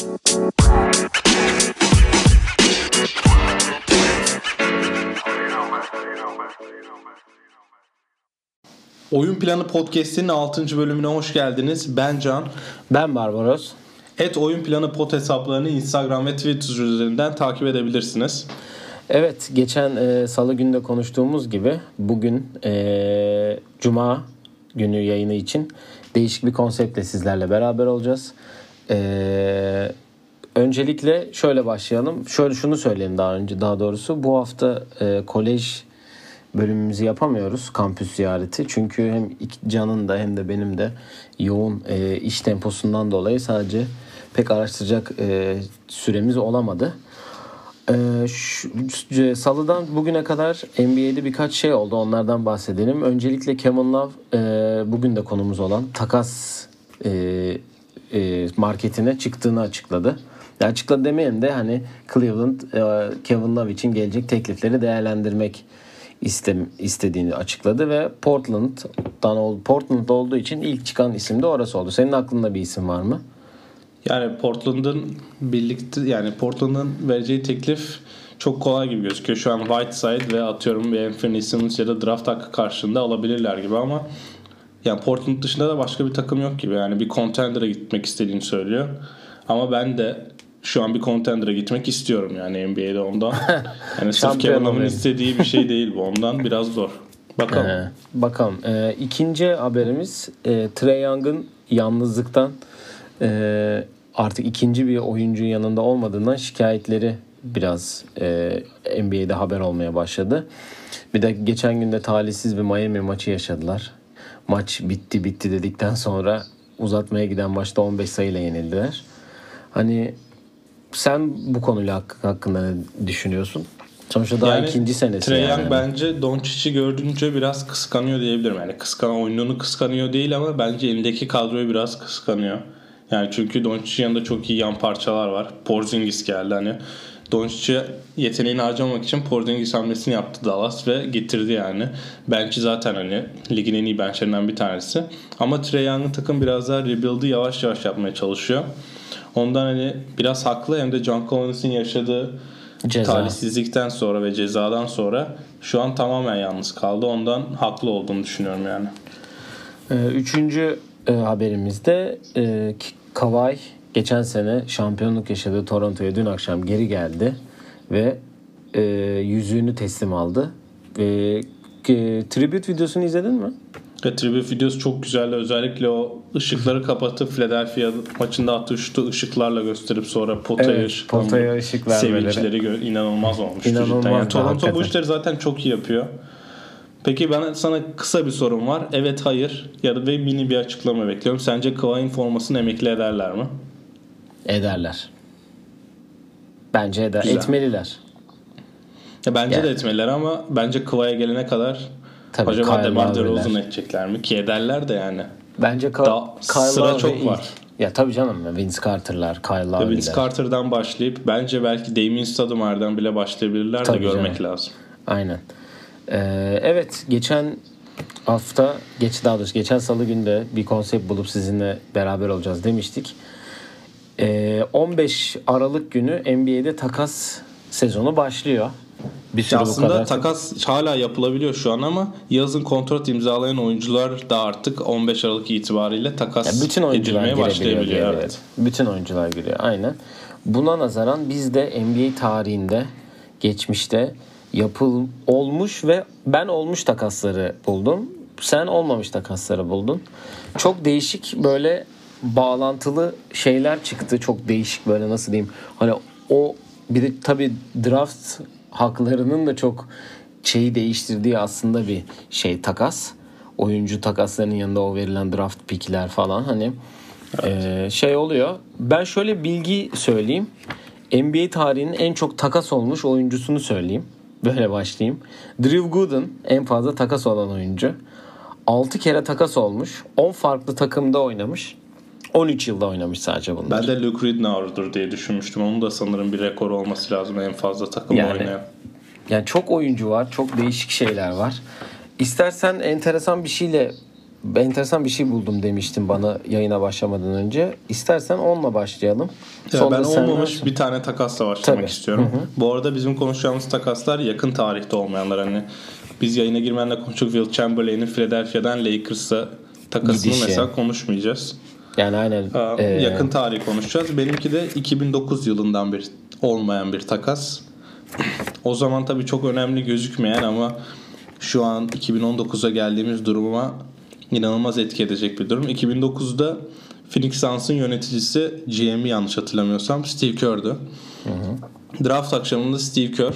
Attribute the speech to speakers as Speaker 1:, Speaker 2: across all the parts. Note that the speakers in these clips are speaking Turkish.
Speaker 1: Oyun Planı Podcast'in 6. bölümüne hoş geldiniz. Ben Can.
Speaker 2: Ben Barbaros.
Speaker 1: Et Oyun Planı Pod hesaplarını Instagram ve Twitter üzerinden takip edebilirsiniz.
Speaker 2: Evet, geçen e, salı günde konuştuğumuz gibi bugün e, Cuma günü yayını için değişik bir konseptle sizlerle beraber olacağız. E, öncelikle şöyle başlayalım. Şöyle şunu söyleyeyim daha önce daha doğrusu. Bu hafta e, kolej bölümümüzü yapamıyoruz kampüs ziyareti. Çünkü hem Can'ın da hem de benim de yoğun e, iş temposundan dolayı sadece pek araştıracak e, süremiz olamadı. E, Salı'dan bugüne kadar NBA'de birkaç şey oldu. Onlardan bahsedelim. Öncelikle Kevin Love e, bugün de konumuz olan takas e, e, marketine çıktığını açıkladı. Ya açıkladı demeyelim de hani Cleveland e, Kevin Love için gelecek teklifleri değerlendirmek istem, istediğini açıkladı ve Portland'dan oldu. Portland olduğu için ilk çıkan isim de orası oldu. Senin aklında bir isim var mı?
Speaker 1: Yani Portland'ın birlikte yani Portland'ın vereceği teklif çok kolay gibi gözüküyor. Şu an Whiteside ve atıyorum bir Anthony Simmons ya da draft hakkı karşılığında alabilirler gibi ama yani Portland dışında da başka bir takım yok gibi. Yani bir contender'a gitmek istediğini söylüyor. Ama ben de şu an bir contender'a gitmek istiyorum yani NBA'de ondan. Yani sırf Kevin Love'ın istediği bir şey değil bu. Ondan biraz zor. Bakalım. Ee,
Speaker 2: bakalım. Ee, ikinci haberimiz e, Trey Young'ın yalnızlıktan e, artık ikinci bir oyuncu yanında olmadığından şikayetleri biraz e, NBA'de haber olmaya başladı. Bir de geçen günde talihsiz bir Miami maçı yaşadılar. Maç bitti bitti dedikten sonra uzatmaya giden maçta 15 sayıyla yenildiler. Hani sen bu konuyla hakkında ne düşünüyorsun? Sonuçta daha yani, ikinci senesi.
Speaker 1: Trey yani. bence Doncic'i gördüğünce biraz kıskanıyor diyebilirim. Yani kıskan oyununu kıskanıyor değil ama bence elindeki kadroyu biraz kıskanıyor. Yani çünkü Doncic'in yanında çok iyi yan parçalar var. Porzingis geldi hani. Doncic'e yeteneğini harcamak için Porzingis hamlesini yaptı Dallas ve getirdi yani. Bench'i zaten hani ligin en iyi benchlerinden bir tanesi. Ama Trey Young'ın takım biraz daha rebuild'ı yavaş yavaş yapmaya çalışıyor. Ondan hani biraz haklı hem de John Collins'in yaşadığı Ceza. talihsizlikten sonra ve cezadan sonra şu an tamamen yalnız kaldı. Ondan haklı olduğunu düşünüyorum yani.
Speaker 2: Ee, üçüncü e, haberimizde e, Kawhi geçen sene şampiyonluk yaşadığı Toronto'ya dün akşam geri geldi ve e, yüzüğünü teslim aldı. E, e, tribute videosunu izledin mi?
Speaker 1: Evet, tribute videosu çok güzeldi. Özellikle o ışıkları kapatıp Philadelphia maçında attığı şutu ışıklarla gösterip sonra potaya evet, ışık
Speaker 2: potaya ışık.
Speaker 1: Sevinçleri inanılmaz olmuş. İnanılmaz yani Toronto hakikaten. bu işleri zaten çok iyi yapıyor. Peki ben sana kısa bir sorum var. Evet hayır ya da ve mini bir açıklama bekliyorum. Sence Kawhi'nin formasını emekli ederler mi?
Speaker 2: Ederler. Bence eder. Güzel. Etmeliler.
Speaker 1: Ya bence yani. de etmeliler ama bence Kawhi'ye gelene kadar Tabii, acaba Kyle DeMar DeRozan edecekler mi? Ki ederler de yani.
Speaker 2: Bence Ka- Daha Kyle sıra çok var. Ya tabii canım Vince Carter'lar, Kyle Lowry'ler.
Speaker 1: Vince Carter'dan başlayıp bence belki Damien Stoudemire'den bile başlayabilirler tabii de görmek canım. lazım.
Speaker 2: Aynen. Ee, evet geçen hafta geç daha doğrusu geçen salı günde bir konsept bulup sizinle beraber olacağız demiştik. Ee, 15 Aralık günü NBA'de takas sezonu başlıyor.
Speaker 1: Bir sürü aslında kadar takas hala yapılabiliyor şu an ama yazın kontrat imzalayan oyuncular da artık 15 Aralık itibariyle takas yani bütün oyuncular edilmeye başlayabiliyor. Evet.
Speaker 2: Bütün oyuncular giriyor aynen. Buna nazaran biz de NBA tarihinde geçmişte yapıl olmuş ve ben olmuş takasları buldum. Sen olmamış takasları buldun. Çok değişik böyle bağlantılı şeyler çıktı. Çok değişik böyle nasıl diyeyim. Hani o bir de tabii draft haklarının da çok şeyi değiştirdiği aslında bir şey takas. Oyuncu takaslarının yanında o verilen draft pickler falan hani evet. e, şey oluyor. Ben şöyle bilgi söyleyeyim. NBA tarihinin en çok takas olmuş oyuncusunu söyleyeyim. Böyle başlayayım. Drew Gooden en fazla takas olan oyuncu. 6 kere takas olmuş. 10 farklı takımda oynamış. 13 yılda oynamış sadece bunlar.
Speaker 1: Ben de Luke Ridnour'dur diye düşünmüştüm. Onun da sanırım bir rekor olması lazım en fazla takım yani, oynayan.
Speaker 2: Yani çok oyuncu var. Çok değişik şeyler var. İstersen enteresan bir şeyle enteresan bir şey buldum demiştin bana yayına başlamadan önce. İstersen onunla başlayalım.
Speaker 1: Ya
Speaker 2: Sonra
Speaker 1: ben olmamış bir tane takasla başlamak
Speaker 2: Tabii.
Speaker 1: istiyorum. Bu arada bizim konuşacağımız takaslar yakın tarihte olmayanlar. Hani biz yayına girmenle konuştuk Will Chamberlain'in Philadelphia'dan Lakers'a takasını
Speaker 2: Gidişi.
Speaker 1: mesela konuşmayacağız.
Speaker 2: Yani aynen.
Speaker 1: Aa,
Speaker 2: Ee,
Speaker 1: yakın tarih konuşacağız. Benimki de 2009 yılından bir olmayan bir takas. O zaman tabii çok önemli gözükmeyen ama şu an 2019'a geldiğimiz duruma inanılmaz etki edecek bir durum. 2009'da Phoenix Suns'ın yöneticisi GM'i yanlış hatırlamıyorsam Steve Kerr'dü. Draft akşamında Steve Kerr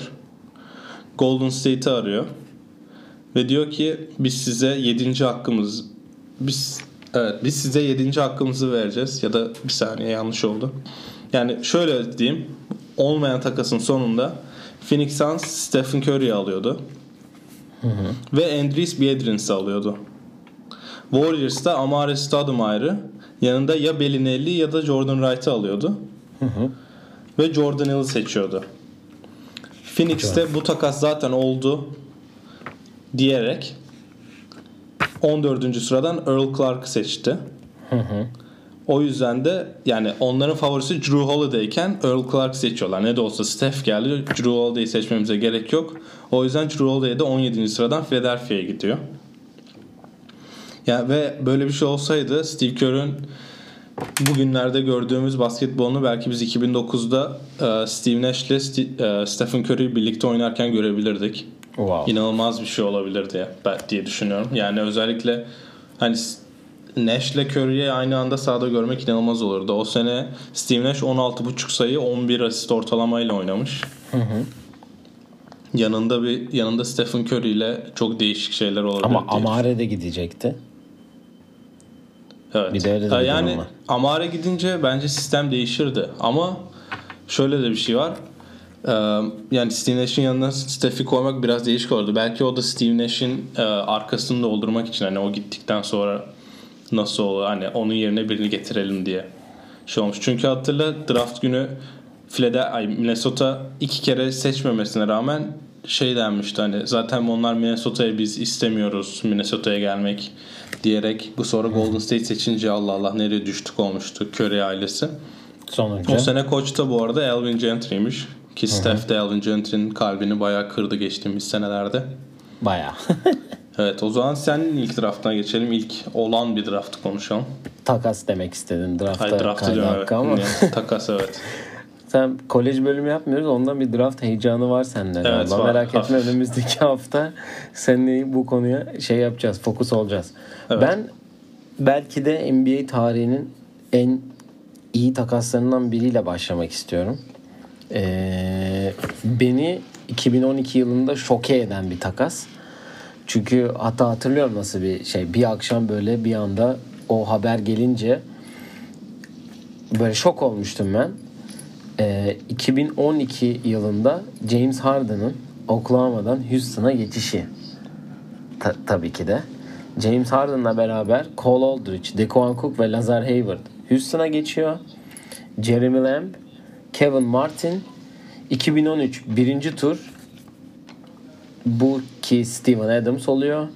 Speaker 1: Golden State'i arıyor ve diyor ki biz size 7. hakkımız biz evet biz size 7. hakkımızı vereceğiz ya da bir saniye yanlış oldu. Yani şöyle diyeyim olmayan takasın sonunda Phoenix Suns Stephen Curry'i alıyordu. Ve Andres Biedrins'i alıyordu. Warriors'ta Amare Stoudemire yanında ya Bellinelli ya da Jordan Wright'ı alıyordu. Ve Jordan Hill'i seçiyordu. Phoenix'te bu takas zaten oldu diyerek 14. sıradan Earl Clark'ı seçti. O yüzden de yani onların favorisi Drew Holiday'ken Earl Clark seçiyorlar. Ne de olsa Steph geldi. Drew Holiday'i seçmemize gerek yok. O yüzden Drew Holiday de 17. sıradan Philadelphia'ya gidiyor. Ya ve böyle bir şey olsaydı Steve Kerr'ün bugünlerde gördüğümüz basketbolunu belki biz 2009'da e, Steve Nash ile Sti- e, Stephen Curry'i birlikte oynarken görebilirdik.
Speaker 2: Wow.
Speaker 1: İnanılmaz bir şey olabilir diye ben diye düşünüyorum. Yani özellikle hani Nash ile Curry'i aynı anda sahada görmek inanılmaz olurdu. O sene Steve Nash 16.5 sayı 11 asist ortalamayla oynamış. Yanında bir yanında Stephen Curry ile çok değişik şeyler olabilir.
Speaker 2: Ama Amare de gidecekti.
Speaker 1: Evet.
Speaker 2: Bir de öyle de
Speaker 1: yani. Amare gidince bence sistem değişirdi. Ama şöyle de bir şey var. Yani Steve Nash'in yanına Steph'i koymak biraz değişik olurdu. Belki o da Steve Nash'in arkasını doldurmak için hani o gittikten sonra nasıl olur hani onun yerine birini getirelim diye şey olmuş. Çünkü hatırla draft günü Philadelphia, Minnesota iki kere seçmemesine rağmen şey denmişti hani zaten onlar Minnesota'ya biz istemiyoruz Minnesota'ya gelmek diyerek bu sonra Golden State seçince Allah Allah nereye düştük olmuştu Curry ailesi.
Speaker 2: Sonucu.
Speaker 1: O sene koç da bu arada Elvin Gentry'miş. Ki Steph de Elvin Gentry'nin kalbini bayağı kırdı geçtiğimiz senelerde.
Speaker 2: Bayağı.
Speaker 1: Evet o zaman senin ilk draftına geçelim. İlk olan bir draftı konuşalım.
Speaker 2: Takas demek istedin. Drafta
Speaker 1: Hayır draftı diyorum evet.
Speaker 2: ama.
Speaker 1: Yani Takas evet.
Speaker 2: Sen kolej bölümü yapmıyoruz. Ondan bir draft heyecanı var sende galiba.
Speaker 1: var,
Speaker 2: Merak etme önümüzdeki hafta seninle bu konuya şey yapacağız. Fokus olacağız.
Speaker 1: Evet.
Speaker 2: Ben belki de NBA tarihinin en iyi takaslarından biriyle başlamak istiyorum. Ee, beni 2012 yılında şoke eden bir takas. Çünkü hatta hatırlıyorum nasıl bir şey. Bir akşam böyle bir anda o haber gelince böyle şok olmuştum ben. Ee, 2012 yılında James Harden'ın Oklahoma'dan Houston'a geçişi. Ta- tabii ki de. James Harden'la beraber Cole Aldridge, DeQuan Cook ve Lazar Hayward Houston'a geçiyor. Jeremy Lamb, Kevin Martin 2013 birinci tur bu ki Steven Adams oluyor.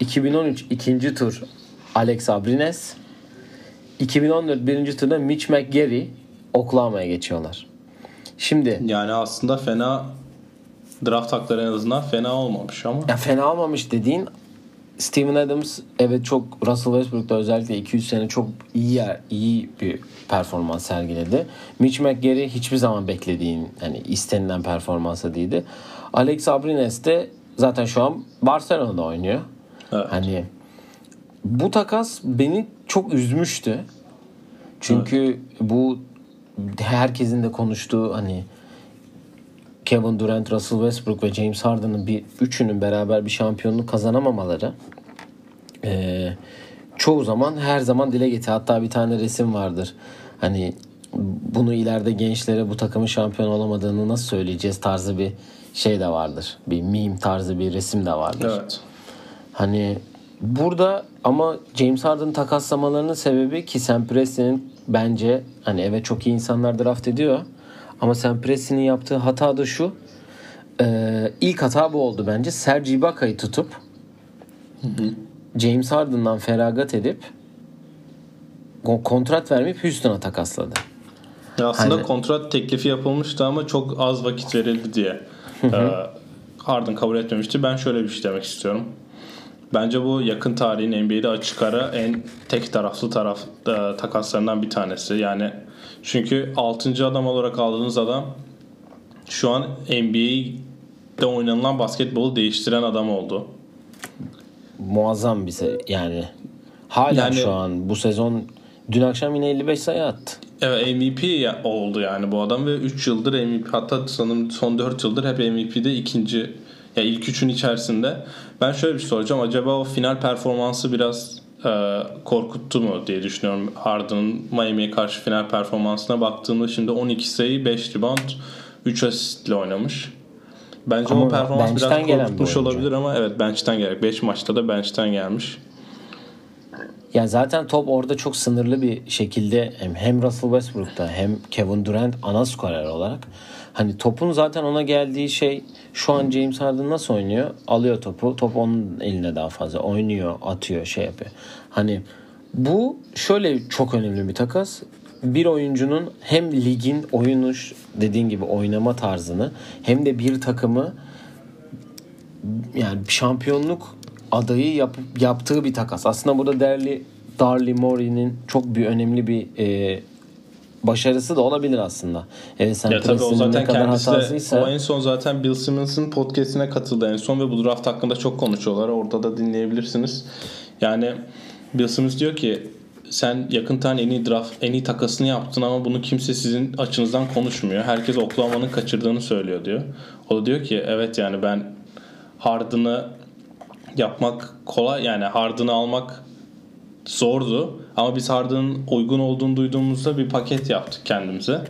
Speaker 2: 2013 ikinci tur Alex Abrines. 2014 birinci turda Mitch McGarry Oklahoma'ya geçiyorlar. Şimdi
Speaker 1: Yani aslında fena draft hakları en azından fena olmamış ama.
Speaker 2: ya fena olmamış dediğin Steven Adams evet çok Russell Westbrook'ta özellikle 200 sene çok iyi yer, iyi bir performans sergiledi. Mitch McGarry hiçbir zaman beklediğin hani istenilen performansa değildi. Alex Abrines de zaten şu an Barcelona'da oynuyor.
Speaker 1: Evet.
Speaker 2: Hani bu takas beni çok üzmüştü. Çünkü bu herkesin de konuştuğu hani Kevin Durant, Russell Westbrook ve James Harden'ın bir üçünün beraber bir şampiyonluk kazanamamaları eee, çoğu zaman her zaman dile getir. Hatta bir tane resim vardır. Hani bunu ileride gençlere bu takımın şampiyon olamadığını nasıl söyleyeceğiz tarzı bir şey de vardır. Bir meme tarzı bir resim de vardır.
Speaker 1: Evet.
Speaker 2: Hani burada ama James Harden takaslamalarının sebebi ki Sam Presti'nin bence hani evet çok iyi insanlar draft ediyor ama Sam Presti'nin yaptığı hata da şu e, ilk hata bu oldu bence. Serge Ibaka'yı tutup James Harden'dan feragat edip ko- kontrat vermeyip Houston'a takasladı.
Speaker 1: Ya aslında
Speaker 2: Hani-
Speaker 1: kontrat teklifi yapılmıştı ama çok az vakit verildi diye. Ee, Harden kabul etmemişti. Ben şöyle bir şey demek istiyorum. Bence bu yakın tarihin NBA'de açık ara en tek taraflı taraf e, takaslarından bir tanesi. Yani çünkü 6. adam olarak aldığınız adam şu an NBA'de oynanılan basketbolu değiştiren adam oldu.
Speaker 2: Muazzam bir se- yani. Hala
Speaker 1: Yani-
Speaker 2: şu an bu sezon dün akşam yine 55 sayı attı.
Speaker 1: Evet MVP oldu yani bu adam ve 3 yıldır MVP hatta sanırım son 4 yıldır hep MVP'de ikinci ya ilk üçün içerisinde. Ben şöyle bir şey soracağım. Acaba o final performansı biraz e, korkuttu mu diye düşünüyorum. Harden'ın Miami'ye karşı final performansına baktığımda şimdi 12 sayı, 5 rebound, 3 asistle oynamış. Bence
Speaker 2: Ama
Speaker 1: o performans biraz
Speaker 2: bir
Speaker 1: korkutmuş
Speaker 2: oyuncu.
Speaker 1: olabilir ama evet bench'ten gelmiş. 5 maçta da bench'ten gelmiş.
Speaker 2: Yani zaten top orada çok sınırlı bir şekilde hem- hem Russell Westbrook'ta hem Kevin Durant ana skorer olarak hani topun zaten ona geldiği şey şu an James Harden nasıl oynuyor? Alıyor topu. Top onun eline daha fazla. Oynuyor, atıyor, şey yapıyor. Hani bu şöyle çok önemli bir takas. Bir oyuncunun hem ligin oyunu dediğin gibi oynama tarzını hem de bir takımı yani şampiyonluk adayı yap, yaptığı bir takas. Aslında burada değerli Darly Morey'nin çok bir önemli bir e, başarısı da olabilir aslında. Evet sen
Speaker 1: Ya tabii o zaten kendisi de
Speaker 2: hatasıysa
Speaker 1: o en son zaten Bill Simmons'ın podcast'ine katıldı en son ve bu draft hakkında çok konuşuyorlar. Orada da dinleyebilirsiniz. Yani Bill Simmons diyor ki sen yakın tane en iyi draft en iyi takasını yaptın ama bunu kimse sizin açınızdan konuşmuyor. Herkes Oklahoma'nın kaçırdığını söylüyor diyor. O da diyor ki evet yani ben Harden'ı yapmak kolay yani Harden'ı almak zordu. Ama biz Harden'ın uygun olduğunu duyduğumuzda bir paket yaptık kendimize.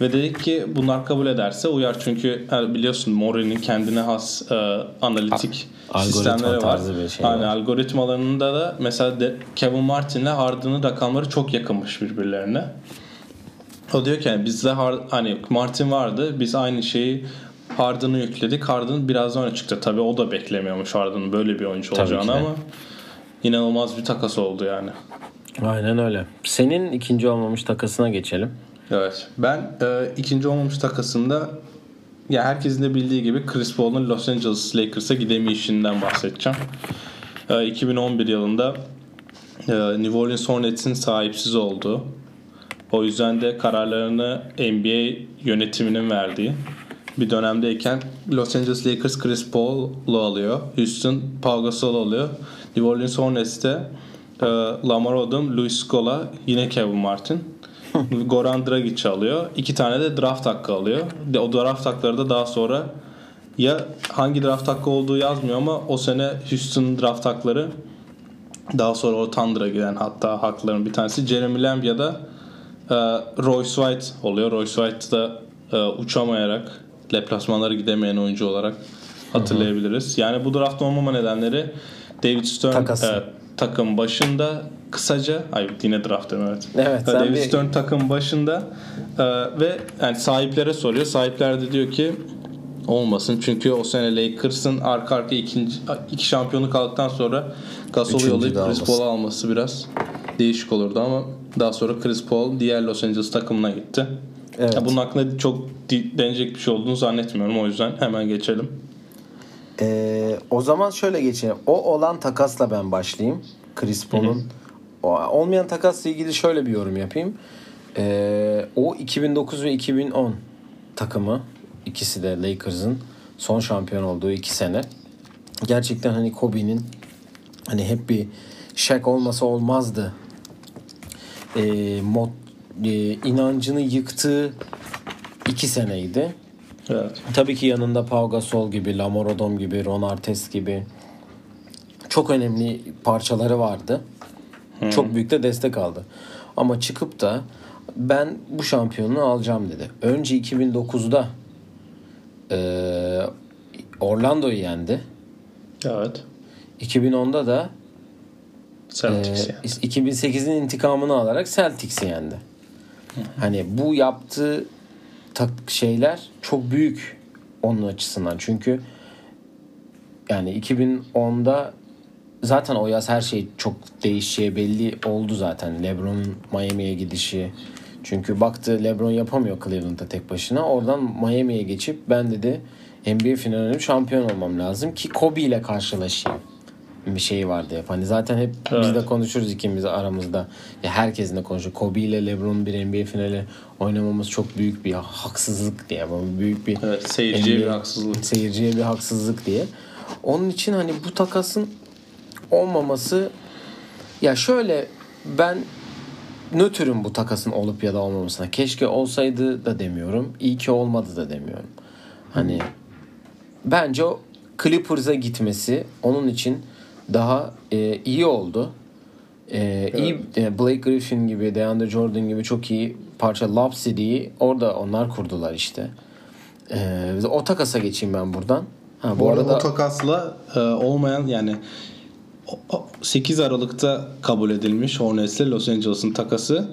Speaker 1: Ve dedik ki bunlar kabul ederse uyar. Çünkü biliyorsun Murray'nin kendine has e, analitik
Speaker 2: A- algoritma
Speaker 1: sistemleri var.
Speaker 2: tarzı bir şey
Speaker 1: yani
Speaker 2: var.
Speaker 1: algoritmalarında da mesela de Kevin Martin'le Harden'ın rakamları çok yakınmış birbirlerine. O diyor ki yani bizde Har- hani Martin vardı. Biz aynı şeyi Harden'ı yükledik. Harden biraz öne çıktı. Tabii o da beklemiyormuş Harden'ın böyle bir oyuncu
Speaker 2: Tabii
Speaker 1: olacağını ama inanılmaz bir takas oldu yani.
Speaker 2: aynen öyle. Senin ikinci olmamış takasına geçelim.
Speaker 1: Evet. Ben e, ikinci olmamış takasında ya herkesin de bildiği gibi Chris Paul'un Los Angeles Lakers'a gidemeyişinden bahsedeceğim. E, 2011 yılında e, New Orleans Hornets'in sahipsiz olduğu o yüzden de kararlarını NBA yönetiminin verdiği bir dönemdeyken Los Angeles Lakers Chris Paul'u alıyor. Houston Pau Gasol alıyor. New Orleans Hornets'te e, Lamar Odom, Luis Scola, yine Kevin Martin. Goran Dragic alıyor. İki tane de draft hakkı alıyor. De, o draft hakları da daha sonra ya hangi draft hakkı olduğu yazmıyor ama o sene Houston draft hakları daha sonra o Thunder'a giden hatta hakların bir tanesi Jeremy Lamb ya da e, Royce White oluyor. Royce White da e, uçamayarak deplasmanlara gidemeyen oyuncu olarak hatırlayabiliriz. Yani bu draft olmama nedenleri David Stern
Speaker 2: Takası.
Speaker 1: e, takım başında kısaca ay yine draft evet.
Speaker 2: Evet,
Speaker 1: E, David
Speaker 2: bir-
Speaker 1: Stern takım başında e, ve yani sahiplere soruyor. Sahipler de diyor ki olmasın. Çünkü o sene Lakers'ın arka arka ikinci, iki şampiyonluk aldıktan sonra Gasol'u yollayıp Chris. Paul'u alması biraz değişik olurdu ama daha sonra Chris Paul diğer Los Angeles takımına gitti.
Speaker 2: Evet.
Speaker 1: Ya bunun hakkında çok denecek bir şey olduğunu zannetmiyorum o yüzden hemen geçelim.
Speaker 2: Ee, o zaman şöyle geçelim. O olan takasla ben başlayayım. Chris Paul'un. Olmayan takasla ilgili şöyle bir yorum yapayım. Ee, o 2009 ve 2010 takımı ikisi de Lakers'ın son şampiyon olduğu iki sene. Gerçekten hani Kobe'nin hani hep bir Shaq olmasa olmazdı. Ee, mod, e, inancını yıktığı iki seneydi.
Speaker 1: Evet.
Speaker 2: Tabii ki yanında Pau Gasol gibi, Lamar Odom gibi, Ron Artest gibi çok önemli parçaları vardı. Çok büyük de destek aldı. Ama çıkıp da ben bu şampiyonluğu alacağım dedi. Önce 2009'da eee Orlando'yu yendi.
Speaker 1: Evet.
Speaker 2: 2010'da da
Speaker 1: Celtics
Speaker 2: ee,
Speaker 1: yani.
Speaker 2: 2008'in intikamını alarak Celtics'i yendi. Hani bu yaptığı tak şeyler çok büyük onun açısından. Çünkü yani 2010'da zaten o yaz her şey çok değişeceği belli oldu zaten. LeBron'un Miami'ye gidişi. Çünkü baktı LeBron yapamıyor Cleveland'da tek başına. Oradan Miami'ye geçip ben dedi NBA finalinde şampiyon olmam lazım ki Kobe ile karşılaşayım. Bir şey vardı hep. Hani zaten hep biz
Speaker 1: Evet.
Speaker 2: de konuşuruz ikimiz aramızda. Ya herkesin de konuşuyor. Kobe ile LeBron'un bir NBA finali oynamamız çok büyük bir haksızlık diye. Büyük bir
Speaker 1: Evet, seyirciye
Speaker 2: NBA
Speaker 1: bir haksızlık.
Speaker 2: Seyirciye bir haksızlık diye. Onun için hani bu takasın olmaması ya şöyle ben nötrüm bu takasın olup ya da olmamasına. Keşke olsaydı da demiyorum. İyi ki olmadı da demiyorum. Hani bence o Clippers'a gitmesi onun için daha e, iyi oldu. E, iyi e, Blake Griffin gibi, DeAndre Jordan gibi çok iyi parça Lob City'yi orada onlar kurdular işte. E, o takasa geçeyim ben buradan. Ha, bu,
Speaker 1: Bu arada
Speaker 2: arada
Speaker 1: o takasla e, olmayan yani o- o 8 Aralık'ta kabul edilmiş Hornets'le Los Angeles'ın takası.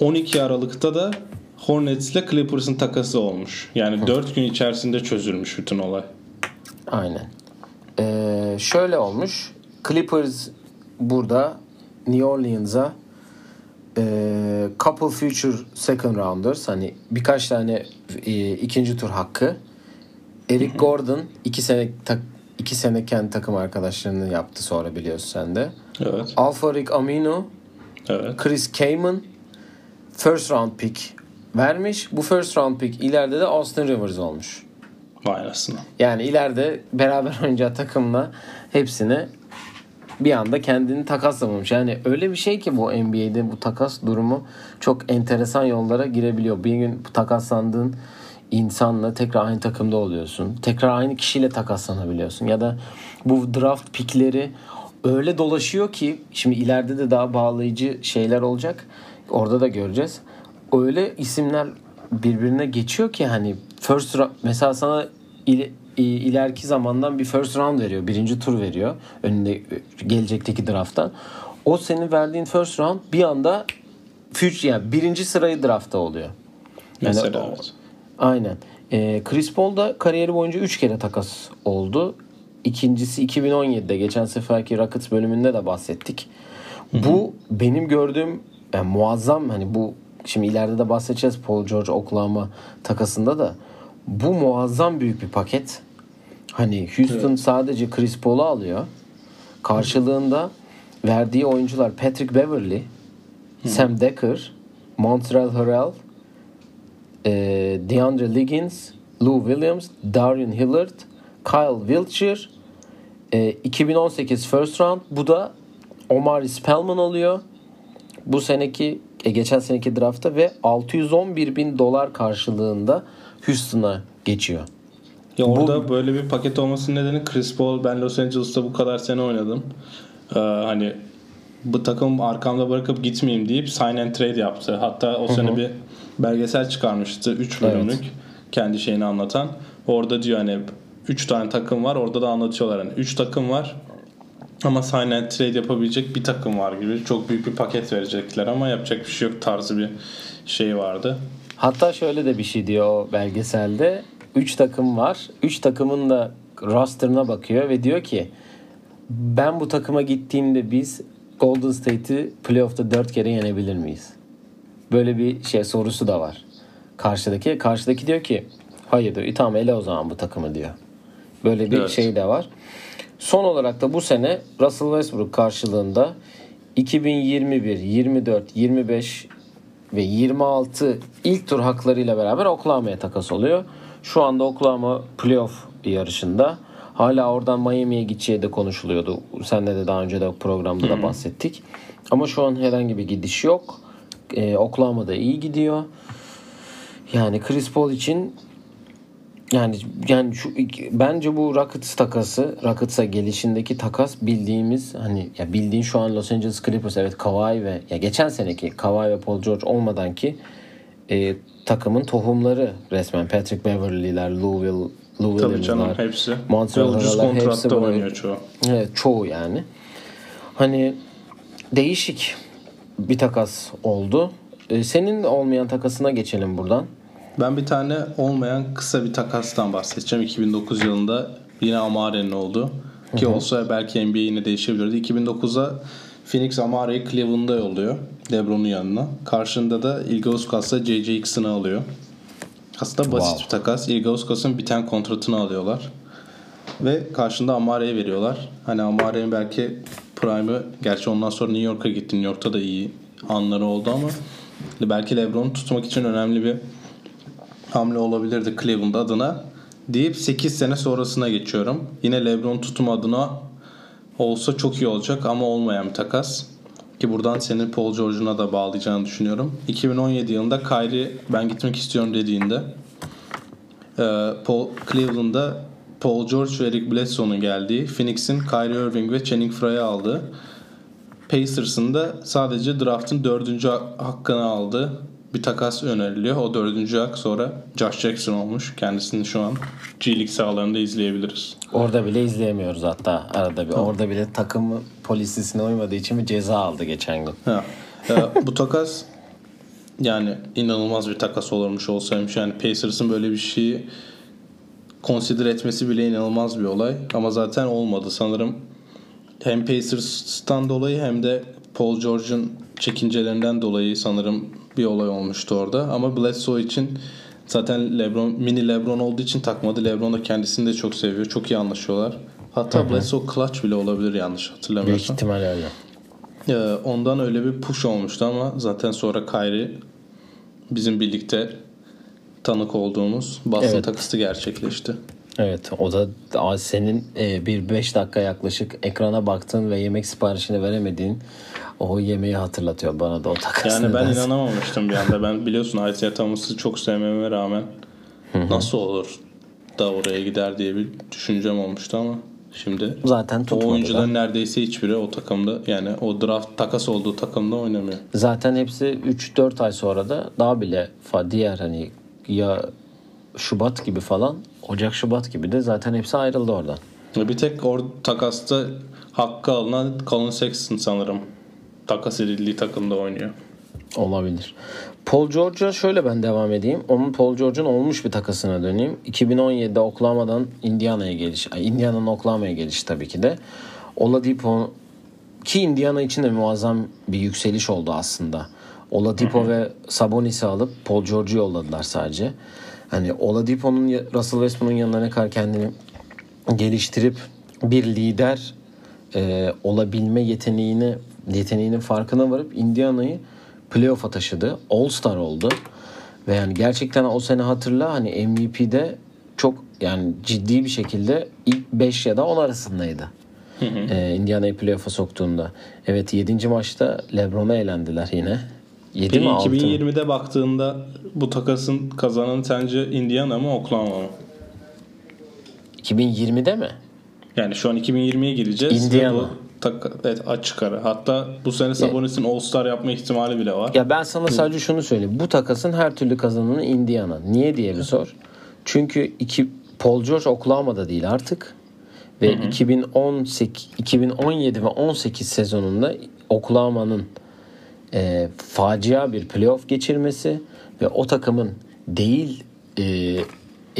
Speaker 1: 12 Aralık'ta da Hornets'le Clippers'ın takası olmuş. Yani 4 gün içerisinde çözülmüş bütün olay.
Speaker 2: Aynen. Ee, şöyle olmuş. Clippers burada New Orleans'a e, couple future second rounders hani birkaç tane e, ikinci tur hakkı Eric Gordon iki sene tak, iki seneken takım arkadaşlarını yaptı sonra biliyorsun sen de.
Speaker 1: Evet.
Speaker 2: Alfarik Aminu,
Speaker 1: Evet.
Speaker 2: Chris Kaman first round pick vermiş. Bu first round pick ileride de Austin Rivers olmuş.
Speaker 1: Vay anasını.
Speaker 2: Yani ileride beraber oynayacağı takımla hepsini bir anda kendini takaslamamış. Yani öyle bir şey ki bu NBA'de bu takas durumu çok enteresan yollara girebiliyor. Bir gün takaslandığın insanla tekrar aynı takımda oluyorsun. Tekrar aynı kişiyle takaslanabiliyorsun. Ya da bu draft pickleri öyle dolaşıyor ki şimdi ileride de daha bağlayıcı şeyler olacak. Orada da göreceğiz. Öyle isimler birbirine geçiyor ki hani first mesela sana il- ileriki zamandan bir first round veriyor. Birinci tur veriyor. Önünde gelecekteki drafttan. O senin verdiğin first round bir anda future yani birinci sırayı draftta oluyor. Yani
Speaker 1: Mesela
Speaker 2: o-
Speaker 1: evet.
Speaker 2: Aynen. Ee, Chris Paul da kariyeri boyunca 3 kere takas oldu. İkincisi 2017'de geçen seferki Rockets bölümünde de bahsettik. Bu benim gördüğüm yani muazzam hani bu şimdi ileride de bahsedeceğiz Paul George Oklahoma takasında da bu muazzam büyük bir paket. Hani Houston sadece Chris Paul'u alıyor. Karşılığında verdiği oyuncular Patrick Beverly, Sam Decker, Montreal Harrell, e, DeAndre Liggins, Lou Williams, Darian Hillard, Kyle Wiltshire, e, 2018 first round. Bu da Omari Spellman oluyor. Bu seneki e, geçen seneki draftta ve 611 bin dolar karşılığında Houston'a geçiyor.
Speaker 1: Ya orada böyle bir paket olmasının nedeni Chris Paul ben Los Angeles'ta bu kadar sene oynadım. Ee, hani bu takım arkamda bırakıp gitmeyeyim deyip sign and trade yaptı. Hatta o sene bir belgesel çıkarmıştı 3 bölümlük kendi şeyini anlatan. Orada diyor hani 3 tane takım var orada da anlatıyorlar hani 3 takım var ama sign and trade yapabilecek bir takım var gibi çok büyük bir paket verecekler ama yapacak bir şey yok tarzı bir şey vardı.
Speaker 2: Hatta şöyle de bir şey diyor o belgeselde. 3 takım var. 3 takımın da rosterına bakıyor ve diyor ki ben bu takıma gittiğimde biz Golden State'i playoff'ta 4 kere yenebilir miyiz? Böyle bir şey sorusu da var. Karşıdaki karşıdaki diyor ki hayır diyor. "İyi, tamam ele o zaman bu takımı diyor. Böyle bir
Speaker 1: Evet.
Speaker 2: şey de var. Son olarak da bu sene Russell Westbrook karşılığında 2021, 24, 25 ve 26 ilk tur haklarıyla beraber Oklahoma'ya takas oluyor. Şu anda Oklahoma playoff yarışında. Hala oradan Miami'ye gideceği de konuşuluyordu. Senle de daha önce de programda da bahsettik. Ama şu an herhangi bir gidiş yok. Ee, Oklahoma'da iyi gidiyor. Yani Chris Paul için yani yani şu bence bu Rockets takası, Rockets'a gelişindeki takas bildiğimiz hani ya bildiğin şu an Los Angeles Clippers evet Kawhi ve ya geçen seneki Kawhi ve Paul George olmadan ki e, takımın tohumları resmen Patrick Beverly'ler, Lou, Will, Lou
Speaker 1: Tabii canım hepsi.
Speaker 2: Montreal
Speaker 1: ucuz
Speaker 2: hepsi
Speaker 1: kontratta
Speaker 2: böyle-
Speaker 1: oynuyor çoğu.
Speaker 2: Evet çoğu yani. Hani değişik bir takas oldu. E, senin olmayan takasına geçelim buradan.
Speaker 1: Ben bir tane olmayan kısa bir takastan bahsedeceğim. 2009 yılında yine Amare'nin oldu. Ki olsa belki NBA yine değişebilirdi. 2009'a Phoenix Amare'yi Cleveland'a yolluyor. LeBron'un yanına. Karşında da Ilgauskas J.J. Hickson'ı alıyor. Aslında basit
Speaker 2: Wow.
Speaker 1: bir takas. Ilgauskas'ın biten kontratını alıyorlar. Ve karşında Amare'ye veriyorlar. Hani Amare'nin belki prime'ı gerçi ondan sonra New York'a gitti. New York'ta da iyi anları oldu ama belki LeBron'u tutmak için önemli bir hamle olabilirdi Cleveland adına deyip 8 sene sonrasına geçiyorum. Yine LeBron tutum adına olsa çok iyi olacak ama olmayan bir takas. Ki buradan senin Paul George'una da bağlayacağını düşünüyorum. 2017 yılında Kyrie ben gitmek istiyorum dediğinde e, Paul, Cleveland'da Paul George ve Eric Bledsoe'nun geldiği, Phoenix'in Kyrie Irving ve Channing Frye'ı aldığı, Pacers'ın da sadece draft'ın dördüncü hakkını aldığı bir takas öneriliyor. O dördüncü hak sonra Josh Jackson olmuş. Kendisini şu an G League sahalarında izleyebiliriz.
Speaker 2: Orada bile izleyemiyoruz hatta arada bir. Orada bile takım polisisine uymadığı için bir ceza aldı geçen gün.
Speaker 1: Ha. Ee, bu takas yani inanılmaz bir takas olurmuş olsaymış. Yani Pacers'ın böyle bir şeyi consider etmesi bile inanılmaz bir olay. Ama zaten olmadı. Sanırım hem Pacers'tan dolayı hem de Paul George'un çekincelerinden dolayı sanırım bir olay olmuştu orada. Ama Bledsoe için zaten LeBron mini LeBron olduğu için takmadı. LeBron da kendisini de çok seviyor. Çok iyi anlaşıyorlar. Hatta Bledsoe clutch bile olabilir yanlış
Speaker 2: Büyük
Speaker 1: hatırlamıyorsam.
Speaker 2: ihtimal öyle.
Speaker 1: Ee, ondan öyle bir push olmuştu ama zaten sonra Kyrie bizim birlikte tanık olduğumuz basın
Speaker 2: Evet.
Speaker 1: takısı gerçekleşti.
Speaker 2: Evet o da senin e, bir 5 dakika yaklaşık ekrana baktığın ve yemek siparişini veremediğin o yemeği hatırlatıyor bana da o takas.
Speaker 1: Yani ben
Speaker 2: nedense.
Speaker 1: inanamamıştım bir anda. Ben biliyorsun Isaiah Thomas'ı çok sevmeme rağmen nasıl olur da oraya gider diye bir düşüncem olmuştu ama şimdi
Speaker 2: Zaten
Speaker 1: o
Speaker 2: tutmadı da.
Speaker 1: oyuncuların neredeyse hiçbiri o takımda yani o draft takas olduğu takımda oynamıyor.
Speaker 2: Zaten hepsi 3-4 ay sonra da daha bile diğer hani ya Şubat gibi falan Ocak Şubat gibi de zaten hepsi ayrıldı oradan.
Speaker 1: Bir tek or takasta hakkı alınan Colin Sexton sanırım takas edildiği takımda oynuyor.
Speaker 2: Olabilir. Paul George'a şöyle ben devam edeyim. Onun Paul George'un olmuş bir takasına döneyim. 2017'de Oklahoma'dan Indiana'ya geliş. Indiana'nın Oklahoma'ya geliş tabii ki de. Oladipo ki Indiana için de muazzam bir yükseliş oldu aslında. Oladipo ve Sabonis'i alıp Paul George'u yolladılar sadece. Hani Oladipo'nun Russell Westbrook'un yanına ne kadar kendini geliştirip bir lider e, olabilme yeteneğini yeteneğinin farkına varıp Indiana'yı playoff'a taşıdı. All Star oldu. Ve yani gerçekten o sene hatırla hani MVP'de çok yani ciddi bir şekilde ilk 5 ya da 10 arasındaydı. Ee, Indiana'yı playoff'a soktuğunda. Evet 7. maçta LeBron'a elendiler yine. 7
Speaker 1: Peki
Speaker 2: mi 6 mı?
Speaker 1: 2020'de baktığında bu takasın kazananı sence Indiana mı Oklahoma mı?
Speaker 2: 2020'de mi?
Speaker 1: Yani şu an 2020'ye gireceğiz.
Speaker 2: Indiana.
Speaker 1: Bu tak- evet, açık ara. Hatta bu sene Sabonis'in All-Star yapma ihtimali bile var.
Speaker 2: Ya ben sana sadece şunu söyleyeyim. Bu takasın her türlü kazananı Indiana. Niye diye bir sor. Çünkü iki, Paul George Oklahoma'da değil artık. Ve 2018, 2017 ve 18 sezonunda Oklahoma'nın e, facia bir playoff geçirmesi ve o takımın değil e,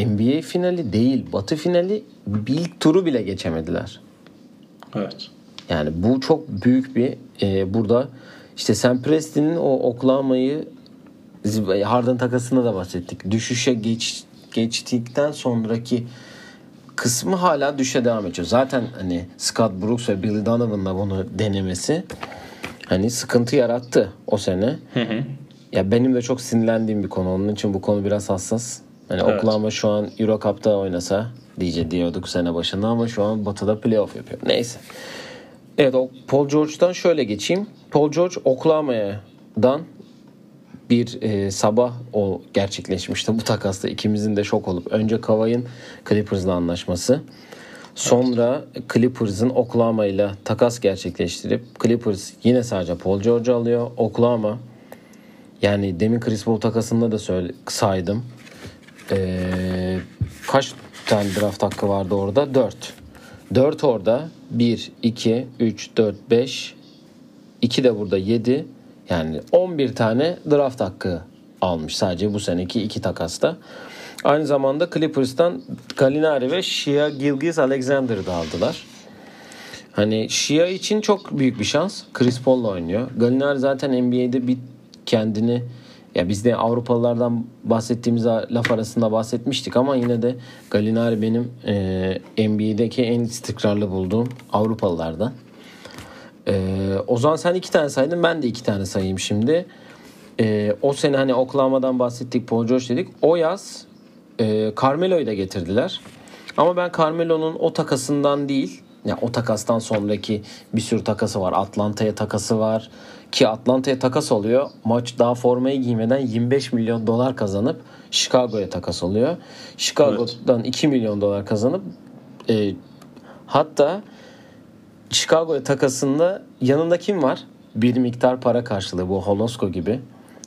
Speaker 2: NBA finali değil Batı finali bir turu bile geçemediler.
Speaker 1: Evet.
Speaker 2: Yani bu çok büyük bir e, burada işte Sam Preston'in o Oklahoma'yı Harden takasında da bahsettik. Düşüşe geç, geçtikten sonraki kısmı hala düşe devam ediyor. Zaten hani Scott Brooks ve Billy Donovan'la bunu denemesi hani sıkıntı yarattı o sene. Ya benim de çok sinirlendiğim bir konu. Onun için bu konu biraz hassas. Hani
Speaker 1: Evet.
Speaker 2: Oklahoma şu an Euro Cup'ta oynasa diye diyorduk sene başında ama şu an Batı'da playoff yapıyor. Neyse. Evet Paul George'dan şöyle geçeyim. Paul George Oklahoma'dan bir e, sabah o gerçekleşmişti bu takasta. İkimizin de şok olup önce Kawhi'nin Clippers'la anlaşması sonra Clippers'ın Oklahoma ile takas gerçekleştirip Clippers yine sadece Paul George alıyor. Oklahoma yani demin Chris Paul takasında da söyle, saydım. Ee, kaç tane draft hakkı vardı orada? 4 4 orada 1 2 3 4 5 2 de burada 7 yani 11 tane draft hakkı almış sadece bu seneki iki takasta. Aynı zamanda Clippers'tan Gallinari ve Shia Gilgis Alexander'ı da aldılar. Hani Shia için çok büyük bir şans. Chris Paul'la oynuyor. Gallinari zaten NBA'de bir kendini ya biz de Avrupalılardan bahsettiğimiz laf arasında bahsetmiştik ama yine de Gallinari benim e, NBA'deki en istikrarlı bulduğum Avrupalılardan. E, o zaman sen iki tane saydın ben de iki tane sayayım şimdi. E, o sene hani Oklahoma'dan bahsettik Paul George dedik. O yaz e, Carmelo'yu da getirdiler. Ama ben Carmelo'nun o takasından değil yani o takastan sonraki bir sürü takası var. Atlanta'ya takası var. Ki Atlanta'ya takas oluyor. Maç daha formayı giymeden 25 milyon dolar kazanıp Chicago'ya takas oluyor. Chicago'dan evet. 2 milyon dolar kazanıp e, hatta Chicago'ya takasında yanında kim var? Bir miktar para karşılığı bu Holosko gibi.